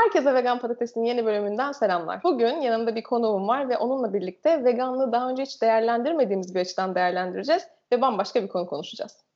Herkese Vegan Patates'in yeni bölümünden selamlar. Bugün yanımda bir konuğum var ve onunla birlikte veganlığı daha önce hiç değerlendirmediğimiz bir açıdan değerlendireceğiz ve bambaşka bir konu konuşacağız.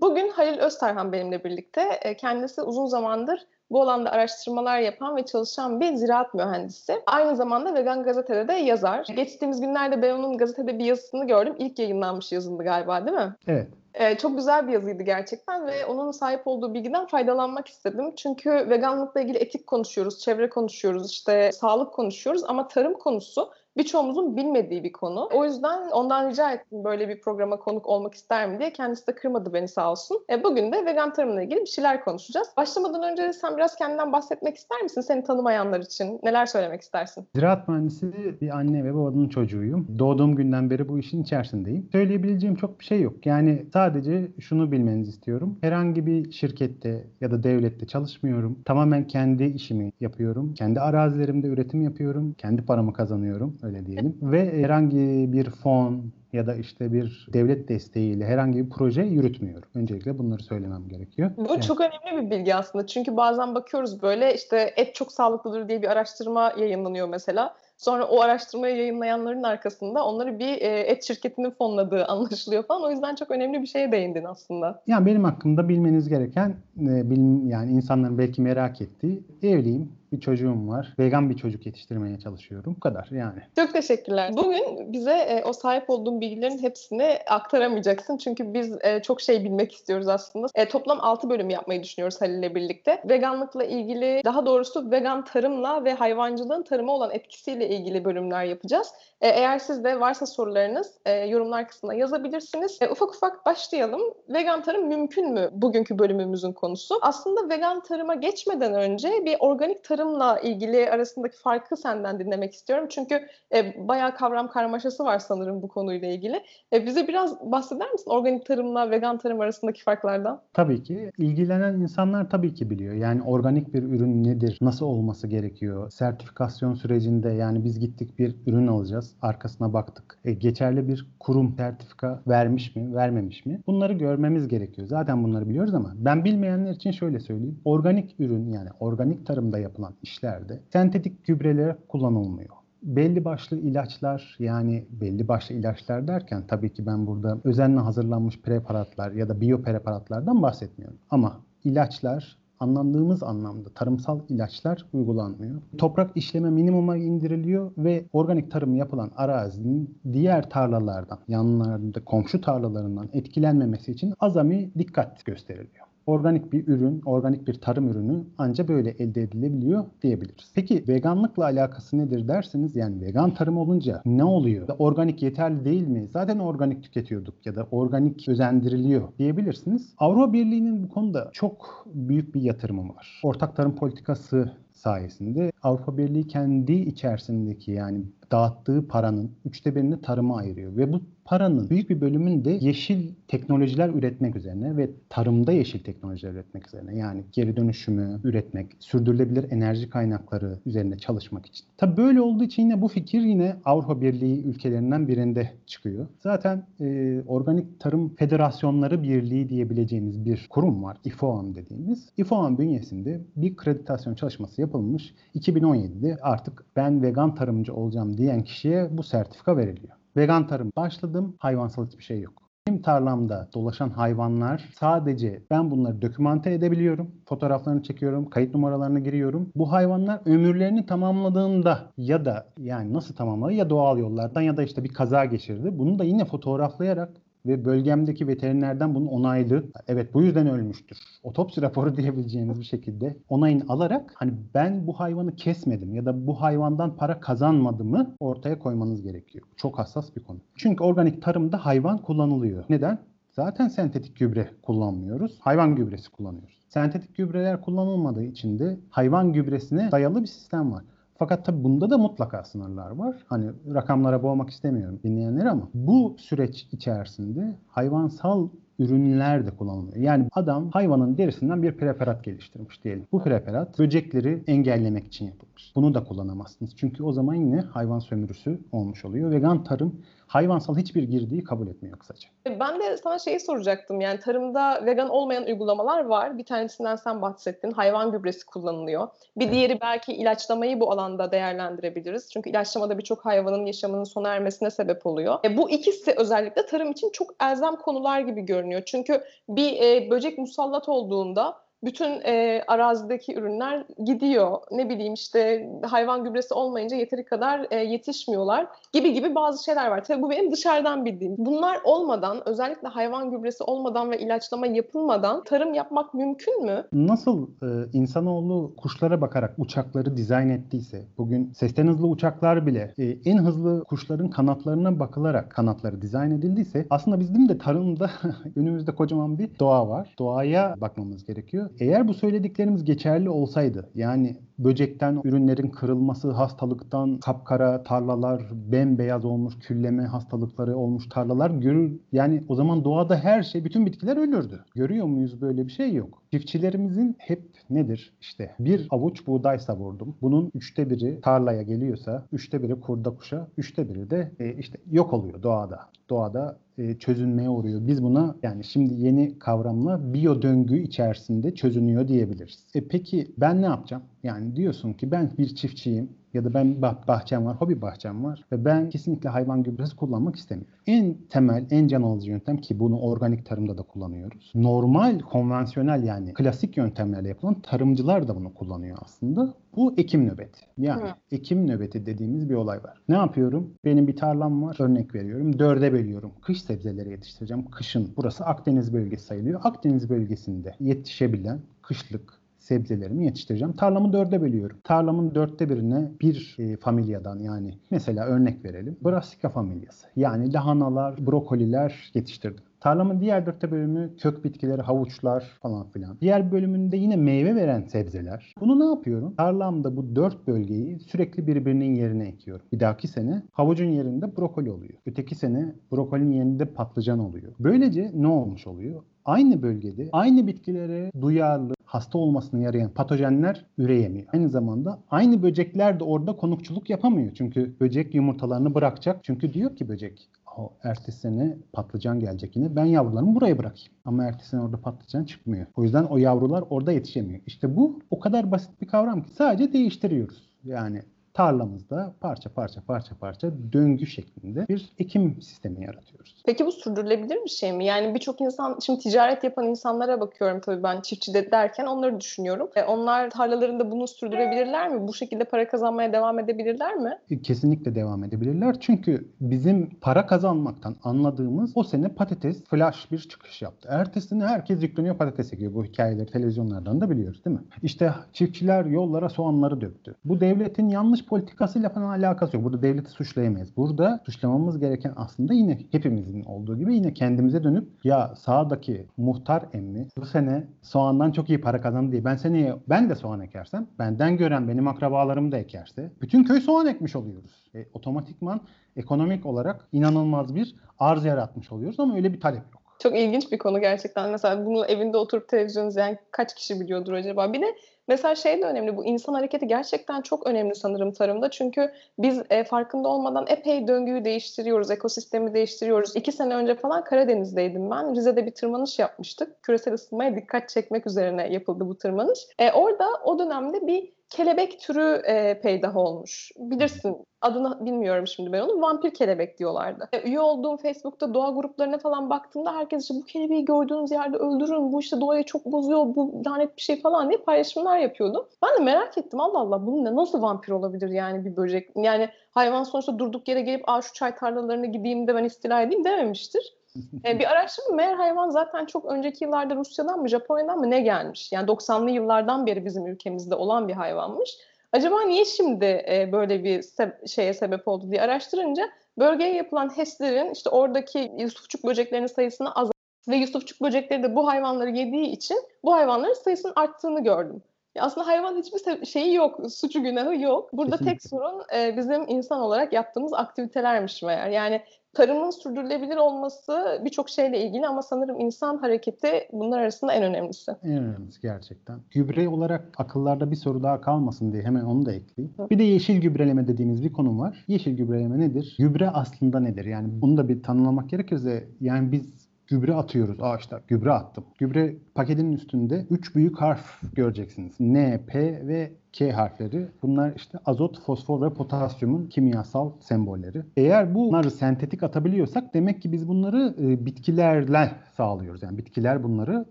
Bugün Halil Öztarhan benimle birlikte. E, kendisi uzun zamandır bu alanda araştırmalar yapan ve çalışan bir ziraat mühendisi. Aynı zamanda Vegan Gazete'de de yazar. Geçtiğimiz günlerde ben onun gazetede bir yazısını gördüm. İlk yayınlanmış yazındı galiba değil mi? Evet. Ee, çok güzel bir yazıydı gerçekten ve onun sahip olduğu bilgiden faydalanmak istedim. Çünkü veganlıkla ilgili etik konuşuyoruz, çevre konuşuyoruz, işte sağlık konuşuyoruz ama tarım konusu birçoğumuzun bilmediği bir konu. O yüzden ondan rica ettim böyle bir programa konuk olmak ister mi diye. Kendisi de kırmadı beni sağ olsun. E, bugün de vegan tarımla ilgili bir şeyler konuşacağız. Başlamadan önce sen biraz kendinden bahsetmek ister misin? Seni tanımayanlar için neler söylemek istersin? Ziraat mühendisi bir anne ve babanın çocuğuyum. Doğduğum günden beri bu işin içerisindeyim. Söyleyebileceğim çok bir şey yok. Yani sadece şunu bilmenizi istiyorum. Herhangi bir şirkette ya da devlette çalışmıyorum. Tamamen kendi işimi yapıyorum. Kendi arazilerimde üretim yapıyorum. Kendi paramı kazanıyorum öyle diyelim. Ve herhangi bir fon ya da işte bir devlet desteğiyle herhangi bir proje yürütmüyorum. Öncelikle bunları söylemem gerekiyor. Bu evet. çok önemli bir bilgi aslında. Çünkü bazen bakıyoruz böyle işte et çok sağlıklıdır diye bir araştırma yayınlanıyor mesela. Sonra o araştırmayı yayınlayanların arkasında onları bir e, et şirketinin fonladığı anlaşılıyor falan. O yüzden çok önemli bir şeye değindin aslında. Yani benim hakkımda bilmeniz gereken, e, bilim, yani insanların belki merak ettiği evliyim, bir çocuğum var. Vegan bir çocuk yetiştirmeye çalışıyorum. Bu kadar yani. Çok teşekkürler. Bugün bize e, o sahip olduğum bilgilerin hepsini aktaramayacaksın. Çünkü biz e, çok şey bilmek istiyoruz aslında. E, toplam 6 bölüm yapmayı düşünüyoruz Halil ile birlikte. Veganlıkla ilgili, daha doğrusu vegan tarımla ve hayvancılığın tarıma olan etkisiyle ilgili bölümler yapacağız. E, eğer sizde varsa sorularınız e, yorumlar kısmına yazabilirsiniz. E, ufak ufak başlayalım. Vegan tarım mümkün mü bugünkü bölümümüzün konusu? Aslında vegan tarıma geçmeden önce bir organik tarımla ilgili arasındaki farkı senden dinlemek istiyorum. Çünkü e, bayağı kavram karmaşası var sanırım bu konuyla ilgili. Bize biraz bahseder misin organik tarımla vegan tarım arasındaki farklardan? Tabii ki. İlgilenen insanlar tabii ki biliyor. Yani organik bir ürün nedir? Nasıl olması gerekiyor? Sertifikasyon sürecinde yani biz gittik bir ürün alacağız arkasına baktık. E, geçerli bir kurum sertifika vermiş mi, vermemiş mi? Bunları görmemiz gerekiyor. Zaten bunları biliyoruz ama ben bilmeyenler için şöyle söyleyeyim. Organik ürün yani organik tarımda yapılan işlerde sentetik gübreler kullanılmıyor belli başlı ilaçlar yani belli başlı ilaçlar derken tabii ki ben burada özenle hazırlanmış preparatlar ya da biyopreparatlardan bahsetmiyorum. Ama ilaçlar anlandığımız anlamda tarımsal ilaçlar uygulanmıyor. Toprak işleme minimuma indiriliyor ve organik tarım yapılan arazinin diğer tarlalardan, yanlarında komşu tarlalarından etkilenmemesi için azami dikkat gösteriliyor organik bir ürün, organik bir tarım ürünü ancak böyle elde edilebiliyor diyebiliriz. Peki veganlıkla alakası nedir derseniz yani vegan tarım olunca ne oluyor? Organik yeterli değil mi? Zaten organik tüketiyorduk ya da organik özendiriliyor diyebilirsiniz. Avrupa Birliği'nin bu konuda çok büyük bir yatırımı var. Ortak tarım politikası sayesinde Avrupa Birliği kendi içerisindeki yani dağıttığı paranın üçte birini tarıma ayırıyor. Ve bu paranın büyük bir bölümünü de yeşil teknolojiler üretmek üzerine ve tarımda yeşil teknolojiler üretmek üzerine. Yani geri dönüşümü üretmek, sürdürülebilir enerji kaynakları üzerinde çalışmak için. Tabii böyle olduğu için yine bu fikir yine Avrupa Birliği ülkelerinden birinde çıkıyor. Zaten e, Organik Tarım Federasyonları Birliği diyebileceğimiz bir kurum var. IFOAM dediğimiz. IFOAM bünyesinde bir kreditasyon çalışması yapılmış. 2017'de artık ben vegan tarımcı olacağım diyen kişiye bu sertifika veriliyor. Vegan tarım başladım, hayvansal hiçbir şey yok. Benim tarlamda dolaşan hayvanlar sadece ben bunları dokümante edebiliyorum. Fotoğraflarını çekiyorum, kayıt numaralarını giriyorum. Bu hayvanlar ömürlerini tamamladığında ya da yani nasıl tamamladı ya doğal yollardan ya da işte bir kaza geçirdi. Bunu da yine fotoğraflayarak ve bölgemdeki veterinerden bunun onaylı, evet bu yüzden ölmüştür. Otopsi raporu diyebileceğiniz bir şekilde onayını alarak hani ben bu hayvanı kesmedim ya da bu hayvandan para kazanmadımı ortaya koymanız gerekiyor. Çok hassas bir konu. Çünkü organik tarımda hayvan kullanılıyor. Neden? Zaten sentetik gübre kullanmıyoruz. Hayvan gübresi kullanıyoruz. Sentetik gübreler kullanılmadığı için de hayvan gübresine dayalı bir sistem var. Fakat tabi bunda da mutlaka sınırlar var. Hani rakamlara boğmak istemiyorum dinleyenler ama bu süreç içerisinde hayvansal ürünler de kullanılıyor. Yani adam hayvanın derisinden bir preparat geliştirmiş diyelim. Bu preparat böcekleri engellemek için yapılmış. Bunu da kullanamazsınız. Çünkü o zaman yine hayvan sömürüsü olmuş oluyor. Vegan tarım hayvansal hiçbir girdiği kabul etmiyor kısaca. Ben de sana şeyi soracaktım. Yani tarımda vegan olmayan uygulamalar var. Bir tanesinden sen bahsettin. Hayvan gübresi kullanılıyor. Bir diğeri belki ilaçlamayı bu alanda değerlendirebiliriz. Çünkü ilaçlamada birçok hayvanın yaşamının sona ermesine sebep oluyor. E, bu ikisi özellikle tarım için çok elzem konular gibi görünüyor. Çünkü bir e, böcek musallat olduğunda bütün e, arazideki ürünler gidiyor. Ne bileyim işte hayvan gübresi olmayınca yeteri kadar e, yetişmiyorlar gibi gibi bazı şeyler var. Tabii bu benim dışarıdan bildiğim. Bunlar olmadan özellikle hayvan gübresi olmadan ve ilaçlama yapılmadan tarım yapmak mümkün mü? Nasıl e, insanoğlu kuşlara bakarak uçakları dizayn ettiyse, bugün sesten hızlı uçaklar bile e, en hızlı kuşların kanatlarına bakılarak kanatları dizayn edildiyse aslında bizim de tarımda önümüzde kocaman bir doğa var. Doğaya bakmamız gerekiyor. Eğer bu söylediklerimiz geçerli olsaydı yani böcekten ürünlerin kırılması, hastalıktan kapkara tarlalar, bembeyaz olmuş külleme hastalıkları olmuş tarlalar görür. Yani o zaman doğada her şey, bütün bitkiler ölürdü. Görüyor muyuz böyle bir şey yok. Çiftçilerimizin hep nedir? İşte bir avuç buğday savurdum. Bunun üçte biri tarlaya geliyorsa, üçte biri kurda kuşa, üçte biri de e, işte yok oluyor doğada. Doğada e, çözünmeye uğruyor. Biz buna yani şimdi yeni kavramla biyo döngü içerisinde çözünüyor diyebiliriz. E peki ben ne yapacağım? Yani diyorsun ki ben bir çiftçiyim ya da ben bah- bahçem var, hobi bahçem var ve ben kesinlikle hayvan gübresi kullanmak istemiyorum. En temel, en can alıcı yöntem ki bunu organik tarımda da kullanıyoruz. Normal, konvansiyonel yani klasik yöntemlerle yapılan tarımcılar da bunu kullanıyor aslında. Bu ekim nöbeti. Yani Hı. ekim nöbeti dediğimiz bir olay var. Ne yapıyorum? Benim bir tarlam var. Örnek veriyorum. Dörde bölüyorum. Kış sebzeleri yetiştireceğim. Kışın. Burası Akdeniz bölgesi sayılıyor. Akdeniz bölgesinde yetişebilen kışlık sebzelerimi yetiştireceğim. Tarlamı dörde bölüyorum. Tarlamın dörtte birine bir e, familyadan yani mesela örnek verelim. Brassica familyası. Yani lahanalar, brokoliler yetiştirdim. Tarlamın diğer dörtte bölümü kök bitkileri, havuçlar falan filan. Diğer bölümünde yine meyve veren sebzeler. Bunu ne yapıyorum? Tarlamda bu dört bölgeyi sürekli birbirinin yerine ekiyorum. Bir dahaki sene havucun yerinde brokoli oluyor. Öteki sene brokolinin yerinde patlıcan oluyor. Böylece ne olmuş oluyor? Aynı bölgede aynı bitkilere duyarlı, hasta olmasına yarayan patojenler üreyemiyor. Aynı zamanda aynı böcekler de orada konukçuluk yapamıyor. Çünkü böcek yumurtalarını bırakacak. Çünkü diyor ki böcek o ertesi sene patlıcan gelecek yine. Ben yavrularımı buraya bırakayım. Ama ertesi sene orada patlıcan çıkmıyor. O yüzden o yavrular orada yetişemiyor. İşte bu o kadar basit bir kavram ki sadece değiştiriyoruz. Yani tarlamızda parça parça parça parça döngü şeklinde bir ekim sistemi yaratıyoruz. Peki bu sürdürülebilir bir şey mi? Yani birçok insan, şimdi ticaret yapan insanlara bakıyorum tabii ben çiftçi de derken onları düşünüyorum. E, onlar tarlalarında bunu sürdürebilirler mi? Bu şekilde para kazanmaya devam edebilirler mi? E, Kesinlikle devam edebilirler. Çünkü bizim para kazanmaktan anladığımız o sene patates flash bir çıkış yaptı. Ertesi sene herkes yükleniyor patates ekiyor. Bu hikayeleri televizyonlardan da biliyoruz değil mi? İşte çiftçiler yollara soğanları döktü. Bu devletin yanlış politikasıyla falan alakası yok. Burada devleti suçlayamayız. Burada suçlamamız gereken aslında yine hepimizin olduğu gibi yine kendimize dönüp ya sağdaki muhtar emmi bu sene soğandan çok iyi para kazandı diye ben seneye ben de soğan ekersem benden gören benim akrabalarım da ekerse bütün köy soğan ekmiş oluyoruz. E, otomatikman ekonomik olarak inanılmaz bir arz yaratmış oluyoruz ama öyle bir talep yok. Çok ilginç bir konu gerçekten. Mesela bunu evinde oturup televizyon izleyen kaç kişi biliyordur acaba? Bir de mesela şey de önemli. Bu insan hareketi gerçekten çok önemli sanırım tarımda. Çünkü biz e, farkında olmadan epey döngüyü değiştiriyoruz, ekosistemi değiştiriyoruz. İki sene önce falan Karadeniz'deydim ben. Rize'de bir tırmanış yapmıştık. Küresel ısınmaya dikkat çekmek üzerine yapıldı bu tırmanış. E, orada o dönemde bir kelebek türü e, peydah olmuş. Bilirsin adını bilmiyorum şimdi ben onu. Vampir kelebek diyorlardı. E, üye olduğum Facebook'ta doğa gruplarına falan baktığımda herkes işte bu kelebeği gördüğünüz yerde öldürün. Bu işte doğayı çok bozuyor. Bu lanet bir şey falan diye paylaşımlar yapıyordu. Ben de merak ettim. Allah Allah bunun ne nasıl vampir olabilir yani bir böcek? Yani hayvan sonuçta durduk yere gelip Aa, şu çay tarlalarına gideyim de ben istila edeyim dememiştir. E, bir araştırma meğer hayvan zaten çok önceki yıllarda Rusya'dan mı Japonya'dan mı ne gelmiş? Yani 90'lı yıllardan beri bizim ülkemizde olan bir hayvanmış. Acaba niye şimdi e, böyle bir se- şeye sebep oldu diye araştırınca bölgeye yapılan HES'lerin işte oradaki yusufçuk böceklerinin sayısını azalttı ve yusufçuk böcekleri de bu hayvanları yediği için bu hayvanların sayısının arttığını gördüm. Ya aslında hayvan hiçbir şeyi yok, suçu günahı yok. Burada Kesinlikle. tek sorun e, bizim insan olarak yaptığımız aktivitelermiş meğer. Yani tarımın sürdürülebilir olması birçok şeyle ilgili ama sanırım insan hareketi bunlar arasında en önemlisi. En önemlisi gerçekten. Gübre olarak akıllarda bir soru daha kalmasın diye hemen onu da ekleyeyim. Bir de yeşil gübreleme dediğimiz bir konu var. Yeşil gübreleme nedir? Gübre aslında nedir? Yani bunu da bir tanımlamak gerekirse yani biz gübre atıyoruz. Aa işte gübre attım. Gübre paketinin üstünde 3 büyük harf göreceksiniz. N, P ve K harfleri. Bunlar işte azot, fosfor ve potasyumun kimyasal sembolleri. Eğer bunları sentetik atabiliyorsak demek ki biz bunları e, bitkilerle sağlıyoruz. Yani bitkiler bunları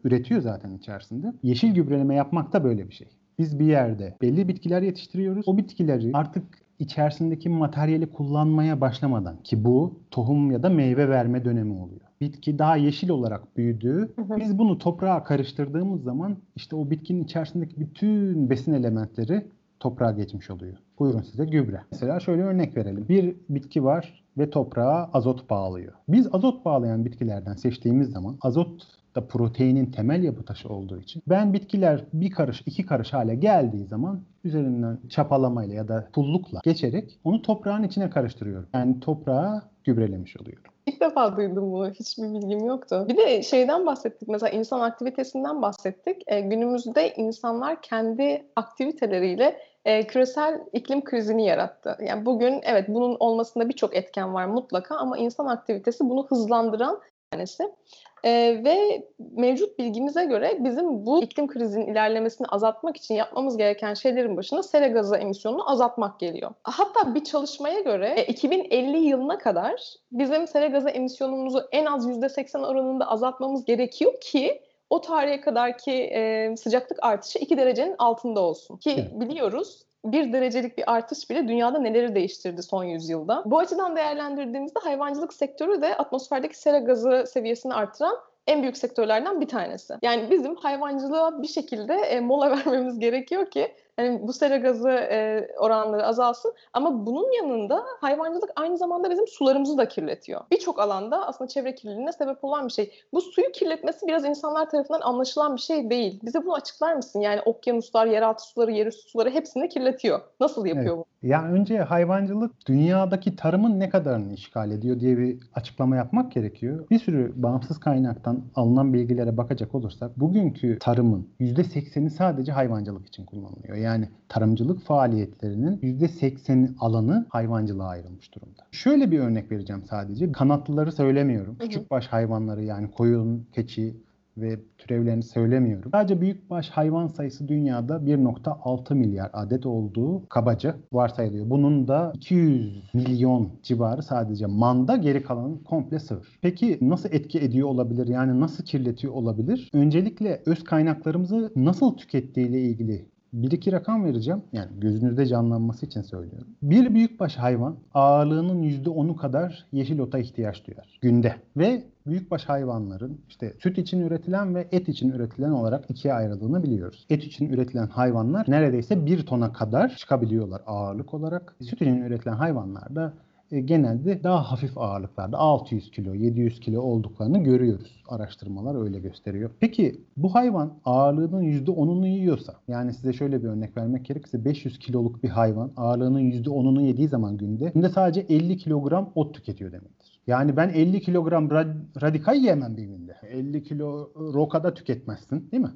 üretiyor zaten içerisinde. Yeşil gübreleme yapmak da böyle bir şey. Biz bir yerde belli bitkiler yetiştiriyoruz. O bitkileri artık içerisindeki materyali kullanmaya başlamadan ki bu tohum ya da meyve verme dönemi oluyor. Bitki daha yeşil olarak büyüdüğü, Hı hı. biz bunu toprağa karıştırdığımız zaman işte o bitkinin içerisindeki bütün besin elementleri toprağa geçmiş oluyor. Buyurun size gübre. Mesela şöyle örnek verelim. Bir bitki var ve toprağa azot bağlıyor. Biz azot bağlayan bitkilerden seçtiğimiz zaman azot da proteinin temel yapı taşı olduğu için ben bitkiler bir karış iki karış hale geldiği zaman üzerinden çapalamayla ya da pullukla geçerek onu toprağın içine karıştırıyorum. Yani toprağa gübrelemiş oluyorum. İlk defa duydum bunu. Hiçbir bilgim yoktu. Bir de şeyden bahsettik. Mesela insan aktivitesinden bahsettik. E, günümüzde insanlar kendi aktiviteleriyle e, küresel iklim krizini yarattı. Yani bugün evet bunun olmasında birçok etken var mutlaka ama insan aktivitesi bunu hızlandıran tanesi. E, ve mevcut bilgimize göre bizim bu iklim krizinin ilerlemesini azaltmak için yapmamız gereken şeylerin başında sera gazı emisyonunu azaltmak geliyor. Hatta bir çalışmaya göre e, 2050 yılına kadar bizim sera gazı emisyonumuzu en az %80 oranında azaltmamız gerekiyor ki o tarihe kadarki e, sıcaklık artışı 2 derecenin altında olsun. Ki biliyoruz bir derecelik bir artış bile dünyada neleri değiştirdi son yüzyılda. Bu açıdan değerlendirdiğimizde hayvancılık sektörü de atmosferdeki sera gazı seviyesini artıran en büyük sektörlerden bir tanesi. Yani bizim hayvancılığa bir şekilde e, mola vermemiz gerekiyor ki hani bu sera gazı e, oranları azalsın. Ama bunun yanında hayvancılık aynı zamanda bizim sularımızı da kirletiyor. Birçok alanda aslında çevre kirliliğine sebep olan bir şey. Bu suyu kirletmesi biraz insanlar tarafından anlaşılan bir şey değil. Bize bunu açıklar mısın? Yani okyanuslar, yeraltı suları, yerüstü suları hepsini kirletiyor. Nasıl yapıyor bu? Ya önce hayvancılık dünyadaki tarımın ne kadarını işgal ediyor diye bir açıklama yapmak gerekiyor. Bir sürü bağımsız kaynaktan alınan bilgilere bakacak olursak bugünkü tarımın %80'i sadece hayvancılık için kullanılıyor. Yani tarımcılık faaliyetlerinin %80 alanı hayvancılığa ayrılmış durumda. Şöyle bir örnek vereceğim sadece. Kanatlıları söylemiyorum. Hı hı. Küçükbaş hayvanları yani koyun, keçi, ve türevlerini söylemiyorum. Sadece büyükbaş hayvan sayısı dünyada 1.6 milyar adet olduğu kabaca varsayılıyor. Bunun da 200 milyon civarı sadece manda, geri kalanı komple sığır. Peki nasıl etki ediyor olabilir? Yani nasıl kirletiyor olabilir? Öncelikle öz kaynaklarımızı nasıl tükettiğiyle ilgili bir iki rakam vereceğim. Yani gözünüzde canlanması için söylüyorum. Bir büyükbaş hayvan ağırlığının %10'u kadar yeşil ota ihtiyaç duyar günde. Ve büyükbaş hayvanların işte süt için üretilen ve et için üretilen olarak ikiye ayrıldığını biliyoruz. Et için üretilen hayvanlar neredeyse 1 tona kadar çıkabiliyorlar ağırlık olarak. Süt için üretilen hayvanlar da e, genelde daha hafif ağırlıklarda 600 kilo, 700 kilo olduklarını görüyoruz. Araştırmalar öyle gösteriyor. Peki bu hayvan ağırlığının %10'unu yiyorsa, yani size şöyle bir örnek vermek gerekirse 500 kiloluk bir hayvan ağırlığının %10'unu yediği zaman günde, günde sadece 50 kilogram ot tüketiyor demektir. Yani ben 50 kilogram ra- radikal yemem bir günde. 50 kilo rokada tüketmezsin değil mi?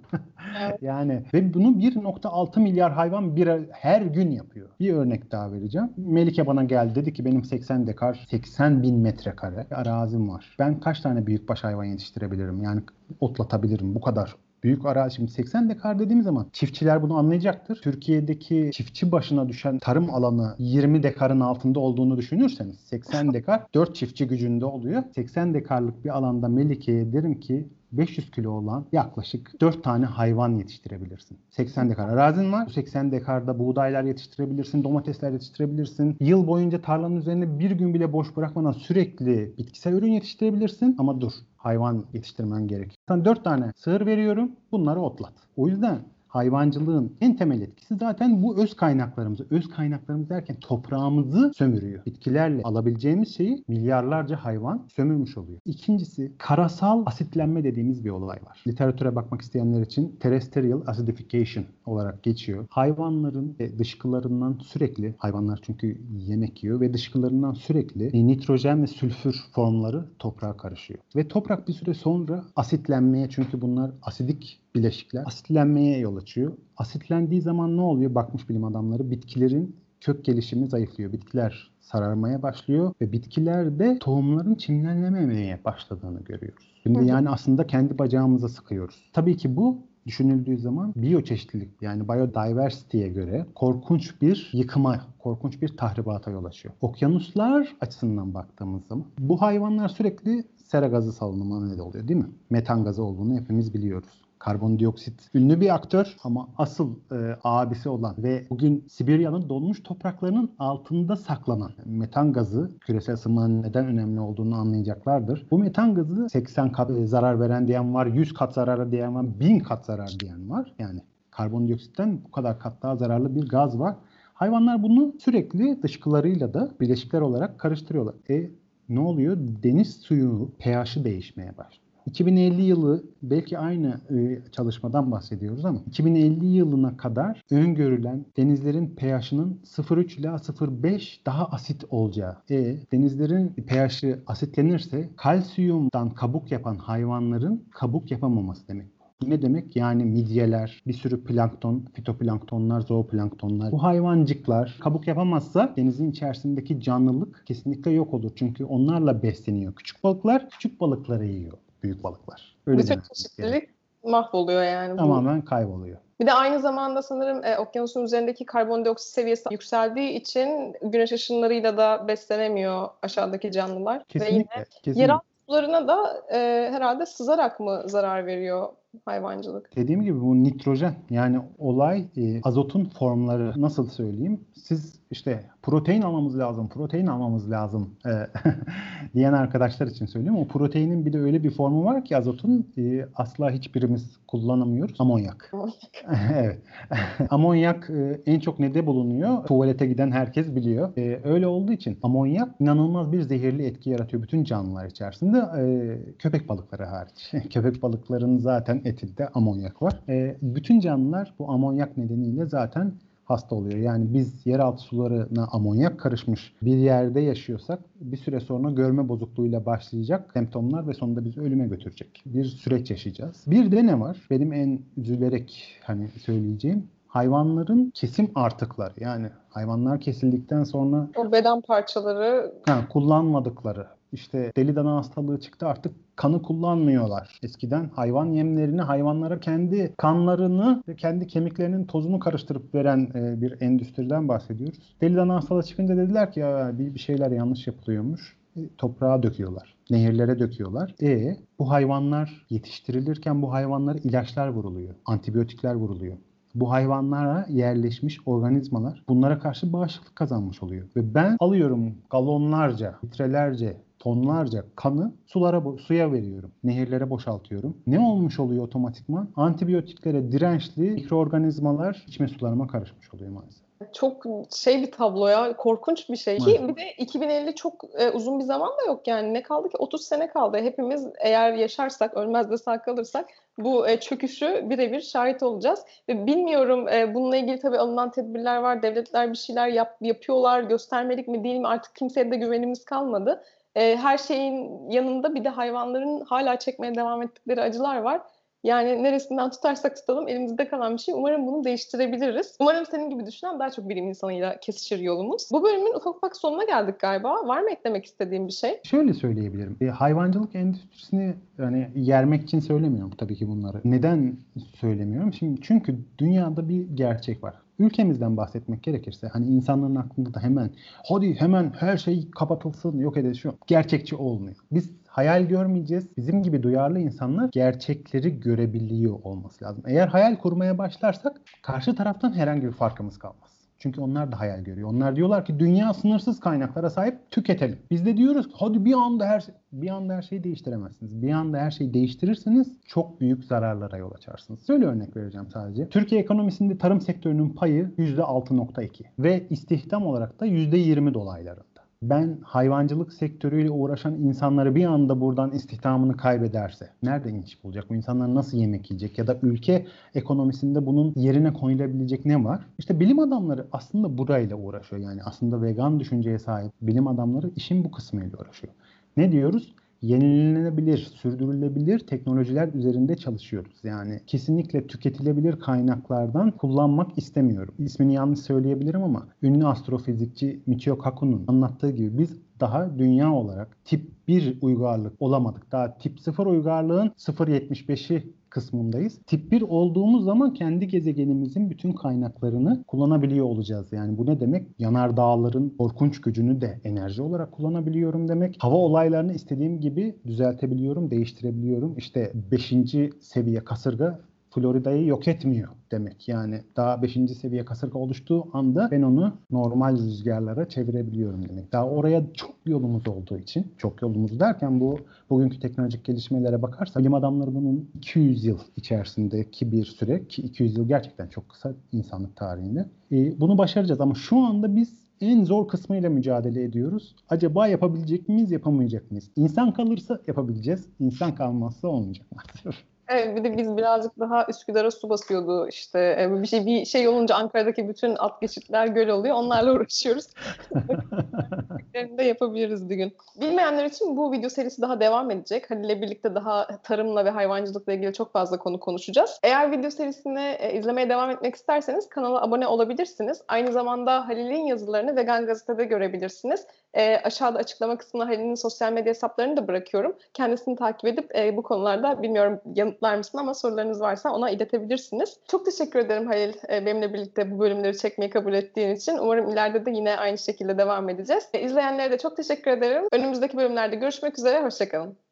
Evet. yani ve bunu 1.6 milyar hayvan bir her gün yapıyor. Bir örnek daha vereceğim. Melike bana geldi dedi ki benim 80 dekar 80 bin metrekare arazim var. Ben kaç tane büyükbaş hayvan yetiştirebilirim? Yani otlatabilirim bu kadar Büyük arazi şimdi 80 dekar dediğimiz zaman çiftçiler bunu anlayacaktır. Türkiye'deki çiftçi başına düşen tarım alanı 20 dekarın altında olduğunu düşünürseniz 80 dekar 4 çiftçi gücünde oluyor. 80 dekarlık bir alanda Melike'ye derim ki 500 kilo olan yaklaşık 4 tane hayvan yetiştirebilirsin. 80 dekar arazin var. Bu 80 dekarda buğdaylar yetiştirebilirsin, domatesler yetiştirebilirsin. Yıl boyunca tarlanın üzerine bir gün bile boş bırakmadan sürekli bitkisel ürün yetiştirebilirsin. Ama dur hayvan yetiştirmen gerekiyor. Sana 4 tane sığır veriyorum bunları otlat. O yüzden hayvancılığın en temel etkisi zaten bu öz kaynaklarımızı, öz kaynaklarımız derken toprağımızı sömürüyor. Bitkilerle alabileceğimiz şeyi milyarlarca hayvan sömürmüş oluyor. İkincisi karasal asitlenme dediğimiz bir olay var. Literatüre bakmak isteyenler için terrestrial acidification olarak geçiyor. Hayvanların dışkılarından sürekli, hayvanlar çünkü yemek yiyor ve dışkılarından sürekli nitrojen ve sülfür formları toprağa karışıyor. Ve toprak bir süre sonra asitlenmeye çünkü bunlar asidik bileşikler asitlenmeye yol açıyor. Asitlendiği zaman ne oluyor? Bakmış bilim adamları bitkilerin kök gelişimi zayıflıyor. Bitkiler sararmaya başlıyor ve bitkilerde tohumların çimlenmemeye başladığını görüyoruz. Şimdi yani aslında kendi bacağımıza sıkıyoruz. Tabii ki bu düşünüldüğü zaman biyoçeşitlilik yani biodiversity'ye göre korkunç bir yıkıma, korkunç bir tahribata yol açıyor. Okyanuslar açısından baktığımız zaman bu hayvanlar sürekli sera gazı salınımına neden oluyor değil mi? Metan gazı olduğunu hepimiz biliyoruz karbondioksit ünlü bir aktör ama asıl e, abisi olan ve bugün Sibirya'nın donmuş topraklarının altında saklanan metan gazı küresel ısınmanın neden önemli olduğunu anlayacaklardır. Bu metan gazı 80 kat zarar veren diyen var, 100 kat zararı diyen var, 1000 kat zarar diyen var. Yani karbondioksitten bu kadar kat daha zararlı bir gaz var. Hayvanlar bunu sürekli dışkılarıyla da bileşikler olarak karıştırıyorlar. E ne oluyor? Deniz suyu pH'i değişmeye başlıyor. 2050 yılı belki aynı e, çalışmadan bahsediyoruz ama 2050 yılına kadar öngörülen denizlerin pH'ının 0.3 ila 0.5 daha asit olacağı. E denizlerin pH'i asitlenirse kalsiyumdan kabuk yapan hayvanların kabuk yapamaması demek. Ne demek? Yani midyeler, bir sürü plankton, fitoplanktonlar, zooplanktonlar. Bu hayvancıklar kabuk yapamazsa denizin içerisindeki canlılık kesinlikle yok olur. Çünkü onlarla besleniyor. Küçük balıklar küçük balıkları yiyor büyük balıklar. Öyle Bütün çeşitlilik yani. mahvoluyor yani. Tamamen kayboluyor. Bir de aynı zamanda sanırım e, okyanusun üzerindeki karbondioksit seviyesi yükseldiği için güneş ışınlarıyla da beslenemiyor aşağıdaki canlılar. Kesinlikle. Ve yine kesinlikle. yeraltı sularına da e, herhalde sızarak mı zarar veriyor hayvancılık? Dediğim gibi bu nitrojen yani olay e, azotun formları nasıl söyleyeyim? Siz işte protein almamız lazım, protein almamız lazım e, diyen arkadaşlar için söylüyorum. O proteinin bir de öyle bir formu var ki azotun e, asla hiçbirimiz kullanamıyoruz. Amonyak. evet. Amonyak e, en çok nede bulunuyor? Tuvalete giden herkes biliyor. E, öyle olduğu için amonyak inanılmaz bir zehirli etki yaratıyor bütün canlılar içerisinde. E, köpek balıkları hariç. köpek balıklarının zaten etinde amonyak var. E, bütün canlılar bu amonyak nedeniyle zaten hasta oluyor. Yani biz yeraltı sularına amonyak karışmış bir yerde yaşıyorsak bir süre sonra görme bozukluğuyla başlayacak semptomlar ve sonunda bizi ölüme götürecek bir süreç yaşayacağız. Bir de ne var? Benim en üzülerek hani söyleyeceğim hayvanların kesim artıkları yani hayvanlar kesildikten sonra o beden parçaları ha, kullanmadıkları işte deli dana hastalığı çıktı artık kanı kullanmıyorlar. Eskiden hayvan yemlerini hayvanlara kendi kanlarını ve kendi kemiklerinin tozunu karıştırıp veren e, bir endüstriden bahsediyoruz. Deli dana hastalığı çıkınca dediler ki ya bir, bir şeyler yanlış yapılıyormuş. E, toprağa döküyorlar. Nehirlere döküyorlar. E bu hayvanlar yetiştirilirken bu hayvanlara ilaçlar vuruluyor. Antibiyotikler vuruluyor bu hayvanlara yerleşmiş organizmalar bunlara karşı bağışıklık kazanmış oluyor. Ve ben alıyorum galonlarca, litrelerce tonlarca kanı sulara suya veriyorum. Nehirlere boşaltıyorum. Ne olmuş oluyor otomatikman? Antibiyotiklere dirençli mikroorganizmalar içme sularıma karışmış oluyor maalesef. Çok şey bir tablo ya. Korkunç bir şey. Ki bir de 2050 çok e, uzun bir zaman da yok yani. Ne kaldı ki? 30 sene kaldı. Hepimiz eğer yaşarsak, ölmez de sağ kalırsak bu e, çöküşü birebir şahit olacağız. Ve bilmiyorum e, bununla ilgili tabii alınan tedbirler var. Devletler bir şeyler yap, yapıyorlar. Göstermelik mi değil mi? Artık kimseye de güvenimiz kalmadı e, her şeyin yanında bir de hayvanların hala çekmeye devam ettikleri acılar var. Yani neresinden tutarsak tutalım elimizde kalan bir şey. Umarım bunu değiştirebiliriz. Umarım senin gibi düşünen daha çok bilim insanıyla kesişir yolumuz. Bu bölümün ufak ufak sonuna geldik galiba. Var mı eklemek istediğim bir şey? Şöyle söyleyebilirim. E, hayvancılık endüstrisini yani yermek için söylemiyorum tabii ki bunları. Neden söylemiyorum? Şimdi çünkü dünyada bir gerçek var ülkemizden bahsetmek gerekirse hani insanların aklında da hemen hadi hemen her şey kapatılsın yok edilsin gerçekçi olmuyor. Biz hayal görmeyeceğiz. Bizim gibi duyarlı insanlar gerçekleri görebiliyor olması lazım. Eğer hayal kurmaya başlarsak karşı taraftan herhangi bir farkımız kalmaz. Çünkü onlar da hayal görüyor. Onlar diyorlar ki dünya sınırsız kaynaklara sahip tüketelim. Biz de diyoruz hadi bir anda her şey, bir anda her şeyi değiştiremezsiniz. Bir anda her şeyi değiştirirseniz çok büyük zararlara yol açarsınız. Şöyle örnek vereceğim sadece. Türkiye ekonomisinde tarım sektörünün payı %6.2 ve istihdam olarak da %20 dolaylarında ben hayvancılık sektörüyle uğraşan insanları bir anda buradan istihdamını kaybederse nereden iş bulacak? Bu insanlar nasıl yemek yiyecek? Ya da ülke ekonomisinde bunun yerine koyulabilecek ne var? İşte bilim adamları aslında burayla uğraşıyor. Yani aslında vegan düşünceye sahip bilim adamları işin bu kısmıyla uğraşıyor. Ne diyoruz? Yenilenebilir, sürdürülebilir teknolojiler üzerinde çalışıyoruz. Yani kesinlikle tüketilebilir kaynaklardan kullanmak istemiyorum. İsmini yanlış söyleyebilirim ama ünlü astrofizikçi Michio Kaku'nun anlattığı gibi biz daha dünya olarak tip 1 uygarlık olamadık. Daha tip 0 uygarlığın 0.75'i kısmındayız. Tip 1 olduğumuz zaman kendi gezegenimizin bütün kaynaklarını kullanabiliyor olacağız. Yani bu ne demek? Yanar dağların korkunç gücünü de enerji olarak kullanabiliyorum demek. Hava olaylarını istediğim gibi düzeltebiliyorum, değiştirebiliyorum. İşte 5. seviye kasırga Florida'yı yok etmiyor demek. Yani daha 5. seviye kasırga oluştuğu anda ben onu normal rüzgarlara çevirebiliyorum demek. Daha oraya çok yolumuz olduğu için, çok yolumuz derken bu bugünkü teknolojik gelişmelere bakarsa bilim adamları bunun 200 yıl içerisindeki bir süre ki 200 yıl gerçekten çok kısa insanlık tarihinde. E, bunu başaracağız ama şu anda biz en zor kısmıyla mücadele ediyoruz. Acaba yapabilecek miyiz, yapamayacak mıyız? İnsan kalırsa yapabileceğiz. İnsan kalmazsa olmayacak maalesef. Evet bir de biz birazcık daha Üsküdar'a su basıyordu işte e, bir şey bir şey olunca Ankara'daki bütün alt geçitler göl oluyor. Onlarla uğraşıyoruz. de yapabiliriz bir gün. Bilmeyenler için bu video serisi daha devam edecek. Halil'le birlikte daha tarımla ve hayvancılıkla ilgili çok fazla konu konuşacağız. Eğer video serisini e, izlemeye devam etmek isterseniz kanala abone olabilirsiniz. Aynı zamanda Halil'in yazılarını Vegan Gazete'de görebilirsiniz. E, aşağıda açıklama kısmına Halil'in sosyal medya hesaplarını da bırakıyorum. Kendisini takip edip e, bu konularda bilmiyorum yanıtlar mısın ama sorularınız varsa ona iletebilirsiniz. Çok teşekkür ederim Halil e, benimle birlikte bu bölümleri çekmeyi kabul ettiğin için. Umarım ileride de yine aynı şekilde devam edeceğiz. E, izleyenlere de çok teşekkür ederim. Önümüzdeki bölümlerde görüşmek üzere. Hoşçakalın.